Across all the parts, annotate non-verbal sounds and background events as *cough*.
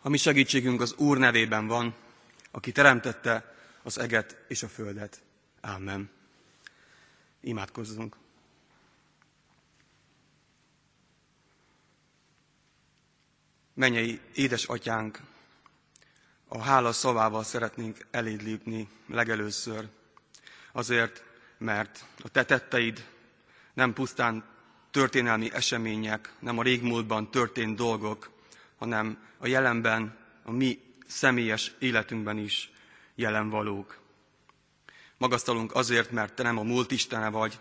A mi segítségünk az Úr nevében van, aki teremtette az eget és a földet. Ámen. Imádkozzunk. Mennyei édes atyánk, a hála szavával szeretnénk eléd lépni legelőször, azért, mert a te tetteid nem pusztán történelmi események, nem a régmúltban történt dolgok, hanem a jelenben, a mi személyes életünkben is jelen valók. Magasztalunk azért, mert te nem a múlt istene vagy,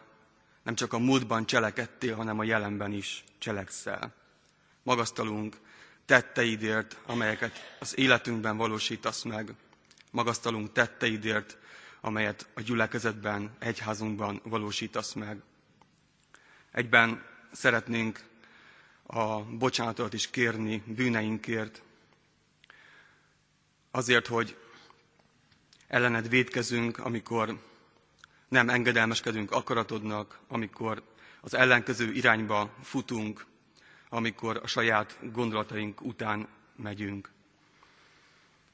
nem csak a múltban cselekedtél, hanem a jelenben is cselekszel. Magasztalunk tetteidért, amelyeket az életünkben valósítasz meg. Magasztalunk tetteidért, amelyet a gyülekezetben, egyházunkban valósítasz meg. Egyben szeretnénk a bocsánatot is kérni bűneinkért, azért, hogy ellened védkezünk, amikor nem engedelmeskedünk akaratodnak, amikor az ellenkező irányba futunk, amikor a saját gondolataink után megyünk.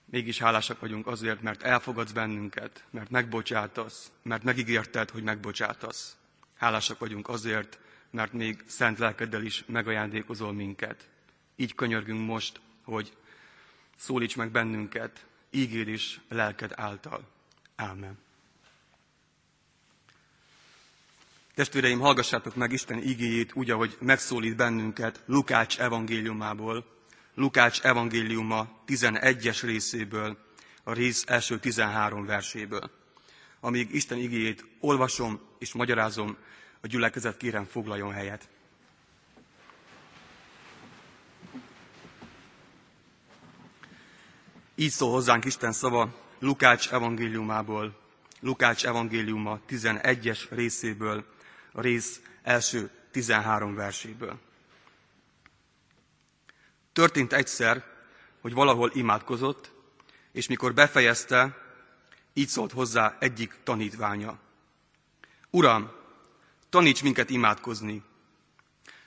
Mégis hálásak vagyunk azért, mert elfogadsz bennünket, mert megbocsátasz, mert megígérted, hogy megbocsátasz. Hálásak vagyunk azért, mert még szent lelkeddel is megajándékozol minket. Így könyörgünk most, hogy szólíts meg bennünket, ígér is lelked által. Ámen. Testvéreim, hallgassátok meg Isten igéjét úgy, ahogy megszólít bennünket Lukács evangéliumából, Lukács evangéliuma 11-es részéből, a rész első 13 verséből. Amíg Isten igéjét olvasom és magyarázom, a gyülekezet kérem foglaljon helyet. Így szól hozzánk Isten szava Lukács evangéliumából, Lukács evangéliuma 11-es részéből, a rész első 13 verséből. Történt egyszer, hogy valahol imádkozott, és mikor befejezte, így szólt hozzá egyik tanítványa. Uram, taníts minket imádkozni,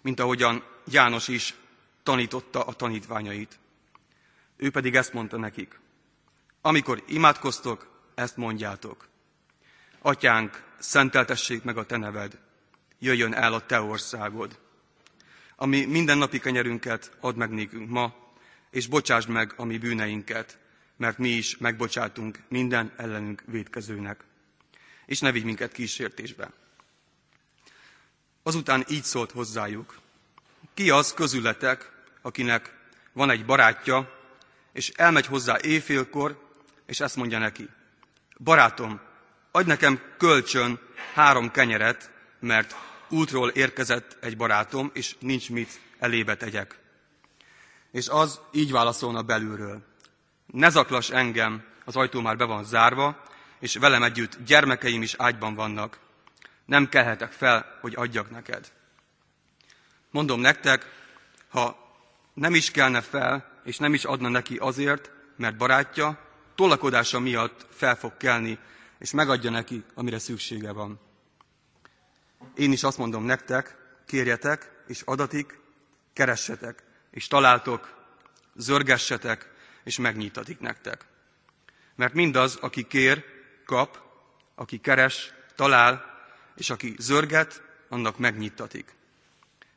mint ahogyan János is tanította a tanítványait. Ő pedig ezt mondta nekik. Amikor imádkoztok, ezt mondjátok. Atyánk, szenteltessék meg a te neved, jöjjön el a te országod. Ami mindennapi kenyerünket ad meg nékünk ma, és bocsásd meg a mi bűneinket, mert mi is megbocsátunk minden ellenünk védkezőnek. És ne vigy minket kísértésbe. Azután így szólt hozzájuk. Ki az közületek, akinek van egy barátja, és elmegy hozzá éjfélkor, és ezt mondja neki. Barátom, adj nekem kölcsön három kenyeret, mert útról érkezett egy barátom, és nincs mit elébe tegyek. És az így válaszolna belülről. Ne zaklas engem, az ajtó már be van zárva, és velem együtt gyermekeim is ágyban vannak. Nem kelhetek fel, hogy adjak neked. Mondom nektek, ha nem is kelne fel, és nem is adna neki azért, mert barátja, tolakodása miatt fel fog kelni, és megadja neki, amire szüksége van. Én is azt mondom nektek, kérjetek, és adatik, keressetek, és találtok, zörgessetek, és megnyitatik nektek. Mert mindaz, aki kér, kap, aki keres, talál, és aki zörget, annak megnyitatik.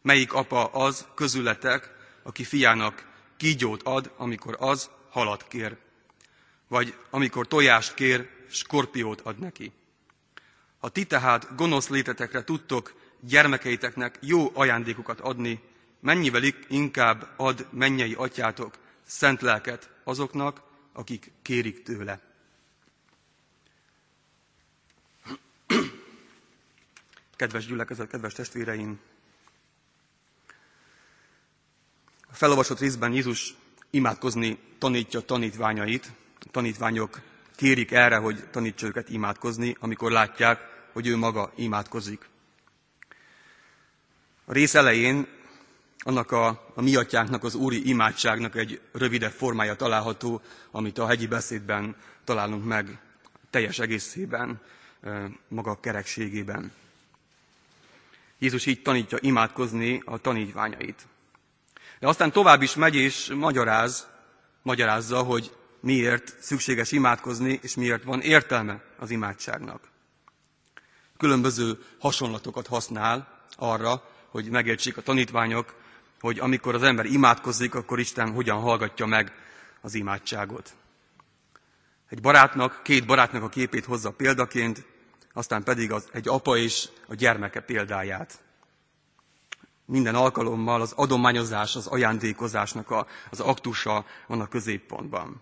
Melyik apa az közületek, aki fiának kígyót ad, amikor az halat kér? Vagy amikor tojást kér, skorpiót ad neki? Ha ti tehát gonosz létetekre tudtok gyermekeiteknek jó ajándékokat adni, mennyivel inkább ad mennyei atyátok szent lelket azoknak, akik kérik tőle. Kedves gyülekezet, kedves testvéreim! A felolvasott részben Jézus imádkozni tanítja tanítványait. A tanítványok kérik erre, hogy tanítsa őket imádkozni, amikor látják, hogy ő maga imádkozik. A rész elején annak a, a mi atyánknak, az úri imádságnak egy rövidebb formája található, amit a hegyi beszédben találunk meg teljes egészében, maga kerekségében. Jézus így tanítja imádkozni a tanítványait. De aztán tovább is megy és magyaráz, magyarázza, hogy miért szükséges imádkozni, és miért van értelme az imádságnak. Különböző hasonlatokat használ arra, hogy megértsék a tanítványok, hogy amikor az ember imádkozik, akkor Isten hogyan hallgatja meg az imádságot. Egy barátnak, két barátnak a képét hozza példaként, aztán pedig az, egy apa és a gyermeke példáját. Minden alkalommal az adományozás, az ajándékozásnak a, az aktusa van a középpontban.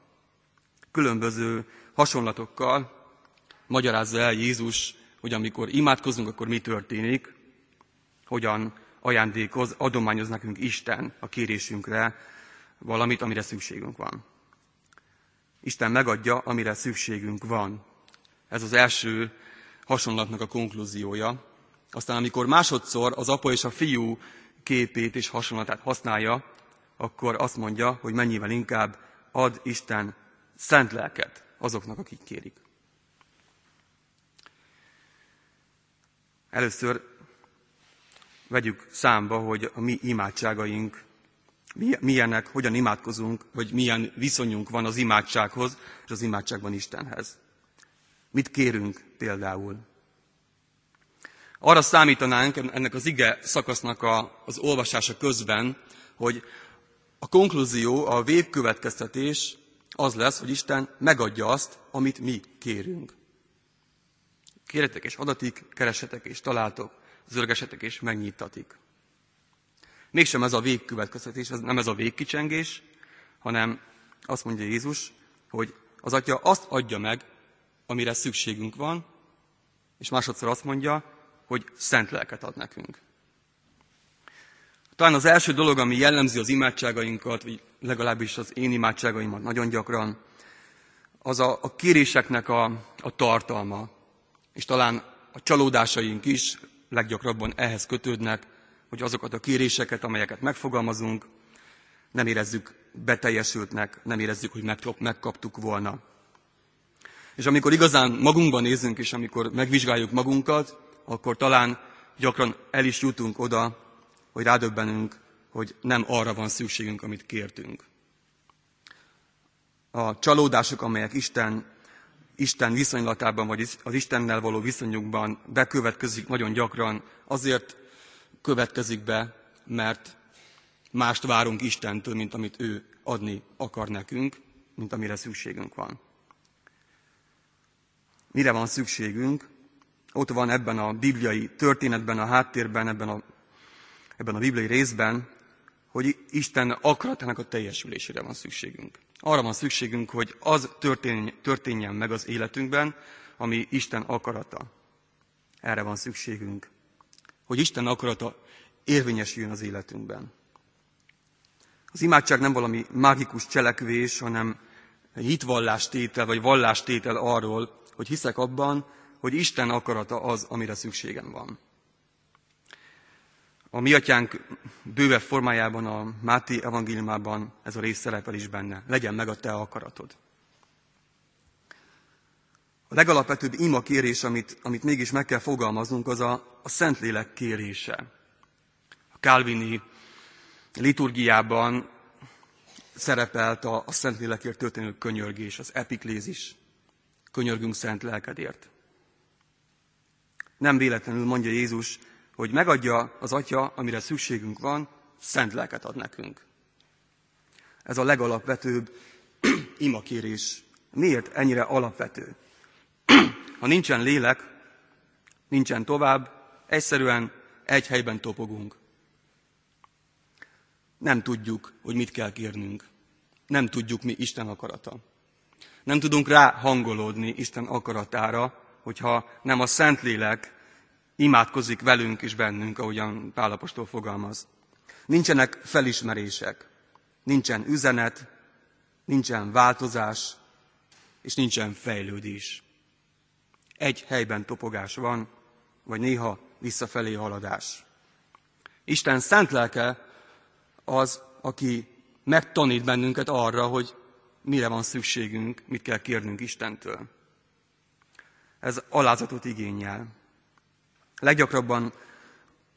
Különböző hasonlatokkal magyarázza el Jézus, hogy amikor imádkozunk, akkor mi történik, hogyan ajándékoz, adományoz nekünk Isten a kérésünkre valamit, amire szükségünk van. Isten megadja, amire szükségünk van. Ez az első hasonlatnak a konklúziója. Aztán amikor másodszor az apa és a fiú képét és hasonlatát használja, akkor azt mondja, hogy mennyivel inkább ad Isten szent lelket azoknak, akik kérik. Először vegyük számba, hogy a mi imádságaink milyenek, hogyan imádkozunk, hogy milyen viszonyunk van az imádsághoz és az imádságban Istenhez. Mit kérünk például? Arra számítanánk ennek az ige szakasznak a, az olvasása közben, hogy a konklúzió, a végkövetkeztetés az lesz, hogy Isten megadja azt, amit mi kérünk. Kérjetek és adatik, keresetek és találtok, zörgesetek és megnyitatik. Mégsem ez a végkövetkeztetés, ez nem ez a végkicsengés, hanem azt mondja Jézus, hogy az Atya azt adja meg, amire szükségünk van, és másodszor azt mondja, hogy szent lelket ad nekünk. Talán az első dolog, ami jellemzi az imádságainkat, vagy legalábbis az én imádságaimat nagyon gyakran, az a, a kéréseknek a, a tartalma. És talán a csalódásaink is leggyakrabban ehhez kötődnek, hogy azokat a kéréseket, amelyeket megfogalmazunk, nem érezzük beteljesültnek, nem érezzük, hogy megkaptuk volna. És amikor igazán magunkban nézünk, és amikor megvizsgáljuk magunkat, akkor talán gyakran el is jutunk oda, hogy rádöbbenünk, hogy nem arra van szükségünk, amit kértünk. A csalódások, amelyek Isten, Isten viszonylatában, vagy az Istennel való viszonyunkban bekövetkezik nagyon gyakran, azért következik be, mert mást várunk Istentől, mint amit ő adni akar nekünk, mint amire szükségünk van. Mire van szükségünk? Ott van ebben a bibliai történetben, a háttérben, ebben a, ebben a bibliai részben, hogy Isten akaratának a teljesülésére van szükségünk. Arra van szükségünk, hogy az történjen meg az életünkben, ami Isten akarata. Erre van szükségünk hogy Isten akarata érvényesüljön az életünkben. Az imádság nem valami mágikus cselekvés, hanem hitvallástétel vagy vallástétel arról, hogy hiszek abban, hogy Isten akarata az, amire szükségem van. A mi atyánk bővebb formájában, a Máté evangéliumában ez a rész szerepel is benne. Legyen meg a te akaratod. A legalapvetőbb ima kérés, amit, amit mégis meg kell fogalmaznunk, az a, a Szentlélek kérése. A Kálvini liturgiában szerepelt a, a Szentlélekért történő könyörgés, az epiklézis. Könyörgünk Szent Lelkedért. Nem véletlenül mondja Jézus, hogy megadja az Atya, amire szükségünk van, Szent Lelket ad nekünk. Ez a legalapvetőbb *clears throat* imakérés. Miért ennyire alapvető? *clears throat* Ha nincsen lélek, nincsen tovább, egyszerűen egy helyben topogunk. Nem tudjuk, hogy mit kell kérnünk. Nem tudjuk, mi Isten akarata. Nem tudunk rá hangolódni Isten akaratára, hogyha nem a Szentlélek imádkozik velünk és bennünk, ahogyan Pálapostól fogalmaz. Nincsenek felismerések, nincsen üzenet, nincsen változás, és nincsen fejlődés. Egy helyben topogás van, vagy néha visszafelé haladás. Isten szent lelke az, aki megtanít bennünket arra, hogy mire van szükségünk, mit kell kérnünk Istentől. Ez alázatot igényel. Leggyakrabban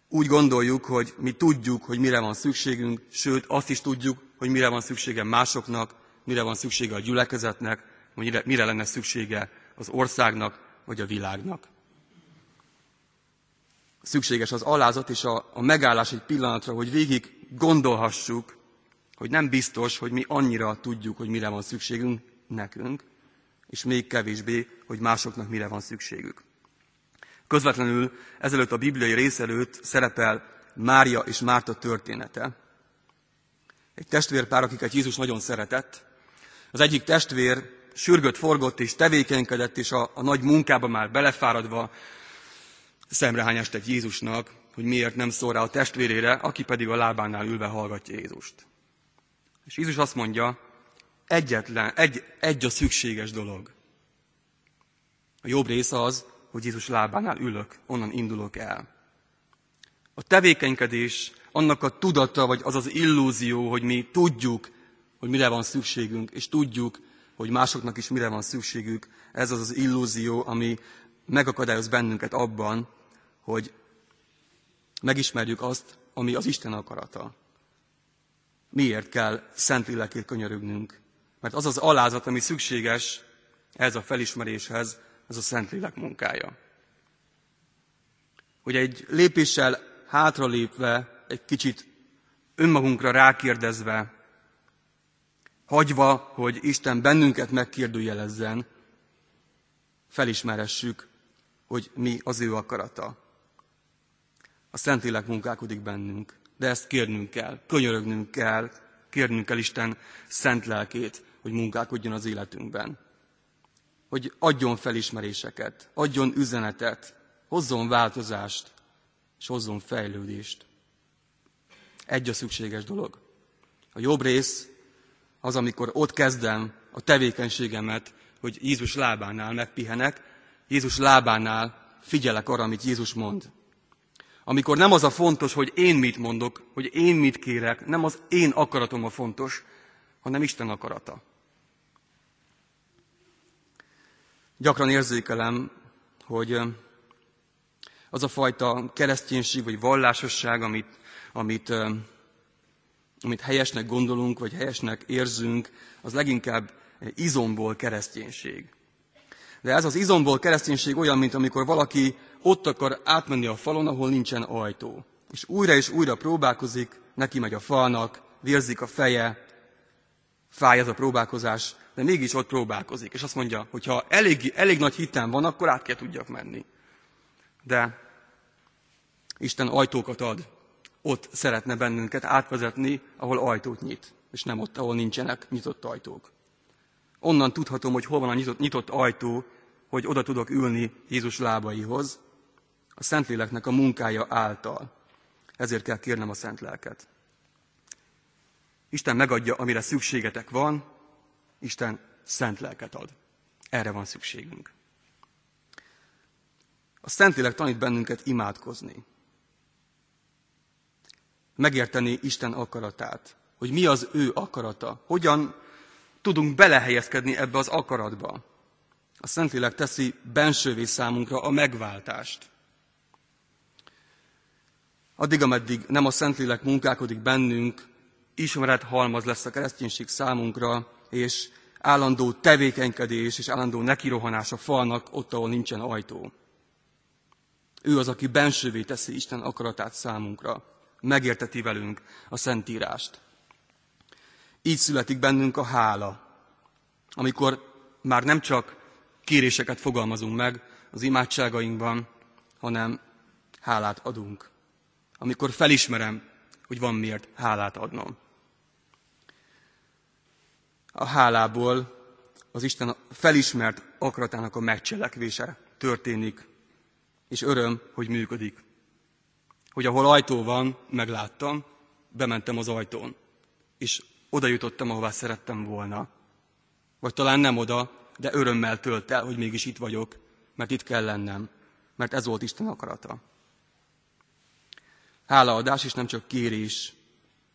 úgy gondoljuk, hogy mi tudjuk, hogy mire van szükségünk, sőt azt is tudjuk, hogy mire van szüksége másoknak, mire van szüksége a gyülekezetnek, vagy mire lenne szüksége az országnak, vagy a világnak. Szükséges az alázat és a, a megállás egy pillanatra, hogy végig gondolhassuk, hogy nem biztos, hogy mi annyira tudjuk, hogy mire van szükségünk nekünk, és még kevésbé, hogy másoknak mire van szükségük. Közvetlenül ezelőtt a bibliai rész előtt szerepel Mária és Márta története. Egy testvérpár, akiket Jézus nagyon szeretett. Az egyik testvér sürgött, forgott és tevékenykedett, és a, a nagy munkába már belefáradva szemrehányást tett Jézusnak, hogy miért nem szól rá a testvérére, aki pedig a lábánál ülve hallgatja Jézust. És Jézus azt mondja, egyetlen, egy, egy a szükséges dolog. A jobb rész az, hogy Jézus lábánál ülök, onnan indulok el. A tevékenykedés, annak a tudata, vagy az az illúzió, hogy mi tudjuk, hogy mire van szükségünk, és tudjuk, hogy másoknak is mire van szükségük, ez az az illúzió, ami megakadályoz bennünket abban, hogy megismerjük azt, ami az Isten akarata. Miért kell Szentlélekért könyörögnünk? Mert az az alázat, ami szükséges ez a felismeréshez, ez a Szentlélek munkája. Hogy egy lépéssel hátralépve, egy kicsit önmagunkra rákérdezve, hagyva, hogy Isten bennünket megkérdőjelezzen, felismeressük, hogy mi az ő akarata. A Szentlélek munkálkodik bennünk, de ezt kérnünk kell, könyörögnünk kell, kérnünk kell Isten szent lelkét, hogy munkálkodjon az életünkben. Hogy adjon felismeréseket, adjon üzenetet, hozzon változást, és hozzon fejlődést. Egy a szükséges dolog. A jobb rész az, amikor ott kezdem a tevékenységemet, hogy Jézus lábánál megpihenek, Jézus lábánál figyelek arra, amit Jézus mond. Amikor nem az a fontos, hogy én mit mondok, hogy én mit kérek, nem az én akaratom a fontos, hanem Isten akarata. Gyakran érzékelem, hogy az a fajta kereszténység vagy vallásosság, amit, amit, amit helyesnek gondolunk, vagy helyesnek érzünk, az leginkább izomból kereszténység. De ez az izomból kereszténység olyan, mint amikor valaki ott akar átmenni a falon, ahol nincsen ajtó. És újra és újra próbálkozik, neki megy a falnak, vérzik a feje, fáj ez a próbálkozás, de mégis ott próbálkozik. És azt mondja, hogy ha elég, elég nagy hitem van, akkor át kell tudjak menni. De Isten ajtókat ad. Ott szeretne bennünket átvezetni, ahol ajtót nyit, és nem ott, ahol nincsenek nyitott ajtók. Onnan tudhatom, hogy hol van a nyitott, nyitott ajtó, hogy oda tudok ülni Jézus lábaihoz, a Szentléleknek a munkája által. Ezért kell kérnem a Szent Lelket. Isten megadja, amire szükségetek van, Isten szent lelket ad. Erre van szükségünk. A Szentlélek tanít bennünket imádkozni. Megérteni Isten akaratát. Hogy mi az ő akarata. Hogyan tudunk belehelyezkedni ebbe az akaratba. A Szentlélek teszi bensővé számunkra a megváltást. Addig, ameddig nem a Szentlélek munkálkodik bennünk, ismeret halmaz lesz a kereszténység számunkra, és állandó tevékenykedés és állandó nekirohanás a falnak ott, ahol nincsen ajtó. Ő az, aki bensővé teszi Isten akaratát számunkra, megérteti velünk a Szentírást. Így születik bennünk a hála, amikor már nem csak kéréseket fogalmazunk meg az imádságainkban, hanem hálát adunk. Amikor felismerem, hogy van miért hálát adnom. A hálából az Isten felismert akaratának a megcselekvése történik, és öröm, hogy működik. Hogy ahol ajtó van, megláttam, bementem az ajtón, és oda jutottam, ahová szerettem volna. Vagy talán nem oda, de örömmel tölt el, hogy mégis itt vagyok, mert itt kell lennem, mert ez volt Isten akarata. Hálaadás is nem csak kérés.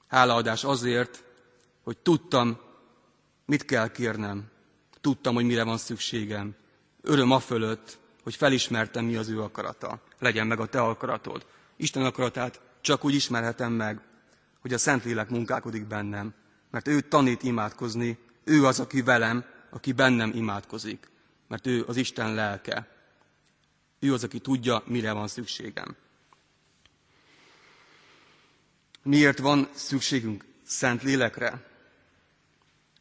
Hálaadás azért, hogy tudtam, mit kell kérnem. Tudtam, hogy mire van szükségem. Öröm a fölött, hogy felismertem, mi az ő akarata. Legyen meg a te akaratod. Isten akaratát csak úgy ismerhetem meg, hogy a Szentlélek munkálkodik bennem, mert ő tanít imádkozni, ő az, aki velem, aki bennem imádkozik, mert ő az Isten lelke. Ő az, aki tudja, mire van szükségem. Miért van szükségünk Szent Lélekre?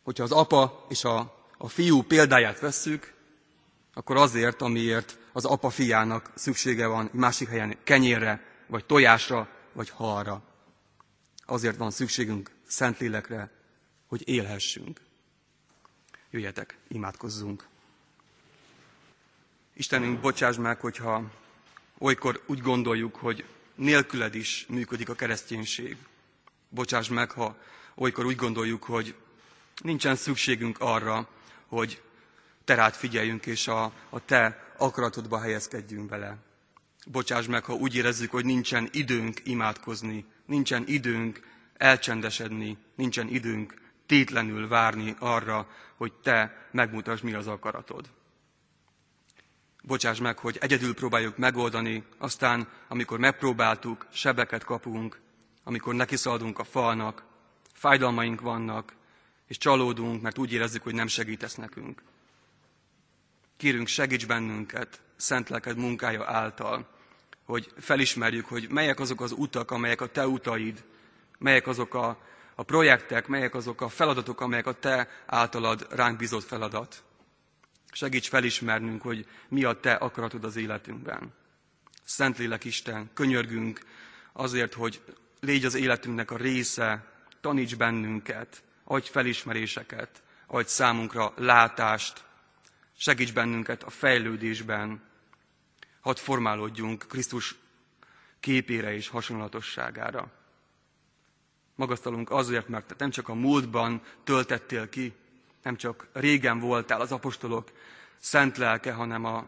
Hogyha az apa és a, a fiú példáját vesszük, akkor azért, amiért az apa fiának szüksége van másik helyen kenyérre, vagy tojásra, vagy halra. Azért van szükségünk Szentlélekre, hogy élhessünk. Jöjjetek, imádkozzunk. Istenünk, bocsáss meg, hogyha olykor úgy gondoljuk, hogy nélküled is működik a kereszténység. Bocsáss meg, ha olykor úgy gondoljuk, hogy nincsen szükségünk arra, hogy te rád figyeljünk, és a, a te akaratodba helyezkedjünk bele. Bocsáss meg, ha úgy érezzük, hogy nincsen időnk imádkozni, nincsen időnk elcsendesedni, nincsen időnk tétlenül várni arra, hogy te megmutasd, mi az akaratod. Bocsáss meg, hogy egyedül próbáljuk megoldani, aztán, amikor megpróbáltuk, sebeket kapunk, amikor nekiszaladunk a falnak, fájdalmaink vannak, és csalódunk, mert úgy érezzük, hogy nem segítesz nekünk. Kérünk, segíts bennünket, szent lelked munkája által, hogy felismerjük, hogy melyek azok az utak, amelyek a te utaid, melyek azok a, a projektek, melyek azok a feladatok, amelyek a te általad ránk bizott feladat. Segíts felismernünk, hogy mi a te akaratod az életünkben. Szentlélek Isten, könyörgünk azért, hogy légy az életünknek a része, taníts bennünket, adj felismeréseket, adj számunkra látást, segíts bennünket a fejlődésben, hadd formálódjunk Krisztus képére és hasonlatosságára. Magasztalunk azért, mert te nem csak a múltban töltettél ki, nem csak régen voltál az apostolok szent lelke, hanem a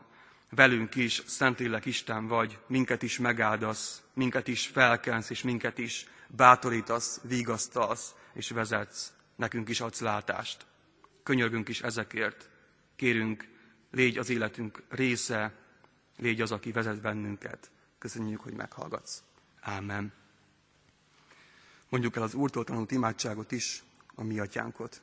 velünk is, Szentlélek Isten vagy, minket is megáldasz, minket is felkensz, és minket is bátorítasz, vigasztalsz, és vezetsz, nekünk is adsz látást. Könyörgünk is ezekért. Kérünk, légy az életünk része, légy az, aki vezet bennünket. Köszönjük, hogy meghallgatsz. Ámen. Mondjuk el az Úrtól tanult imádságot is, a mi atyánkot.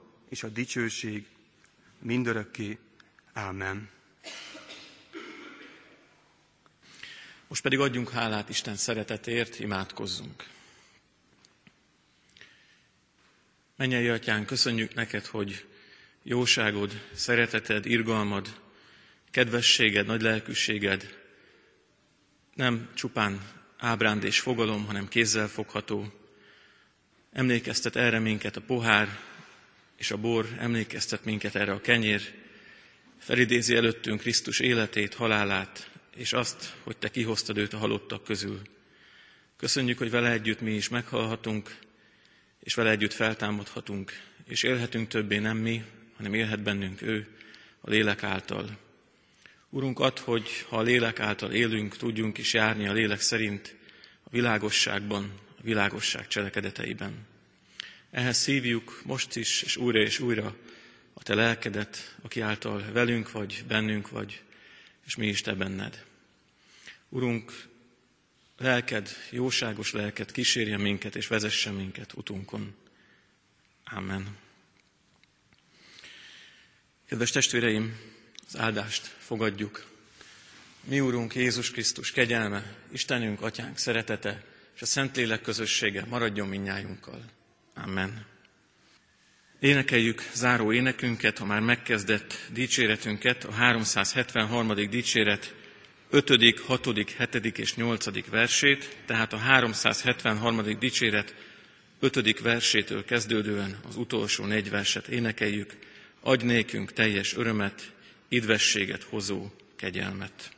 és a dicsőség mindörökké. Ámen. Most pedig adjunk hálát Isten szeretetért, imádkozzunk. Mennyei Atyán, köszönjük neked, hogy jóságod, szereteted, irgalmad, kedvességed, nagy lelkűséged nem csupán ábránd és fogalom, hanem kézzel fogható. Emlékeztet erre minket a pohár és a bor, emlékeztet minket erre a kenyér, felidézi előttünk Krisztus életét, halálát, és azt, hogy Te kihoztad őt a halottak közül. Köszönjük, hogy vele együtt mi is meghalhatunk, és vele együtt feltámadhatunk, és élhetünk többé nem mi, hanem élhet bennünk ő, a lélek által. Urunk, add, hogy ha a lélek által élünk, tudjunk is járni a lélek szerint a világosságban, a világosság cselekedeteiben. Ehhez szívjuk most is, és újra és újra a Te lelkedet, aki által velünk vagy, bennünk vagy, és mi is Te benned. Urunk, lelked, jóságos lelked kísérje minket és vezesse minket utunkon. Amen. Kedves testvéreim, az áldást fogadjuk. Mi Úrunk Jézus Krisztus kegyelme, Istenünk, Atyánk szeretete és a Szentlélek közössége maradjon minnyájunkkal. Amen. Énekeljük záró énekünket, ha már megkezdett dicséretünket, a 373. dicséret 5., 6., 7. és 8. versét, tehát a 373. dicséret 5. versétől kezdődően az utolsó négy verset énekeljük, adj nékünk teljes örömet, idvességet hozó kegyelmet.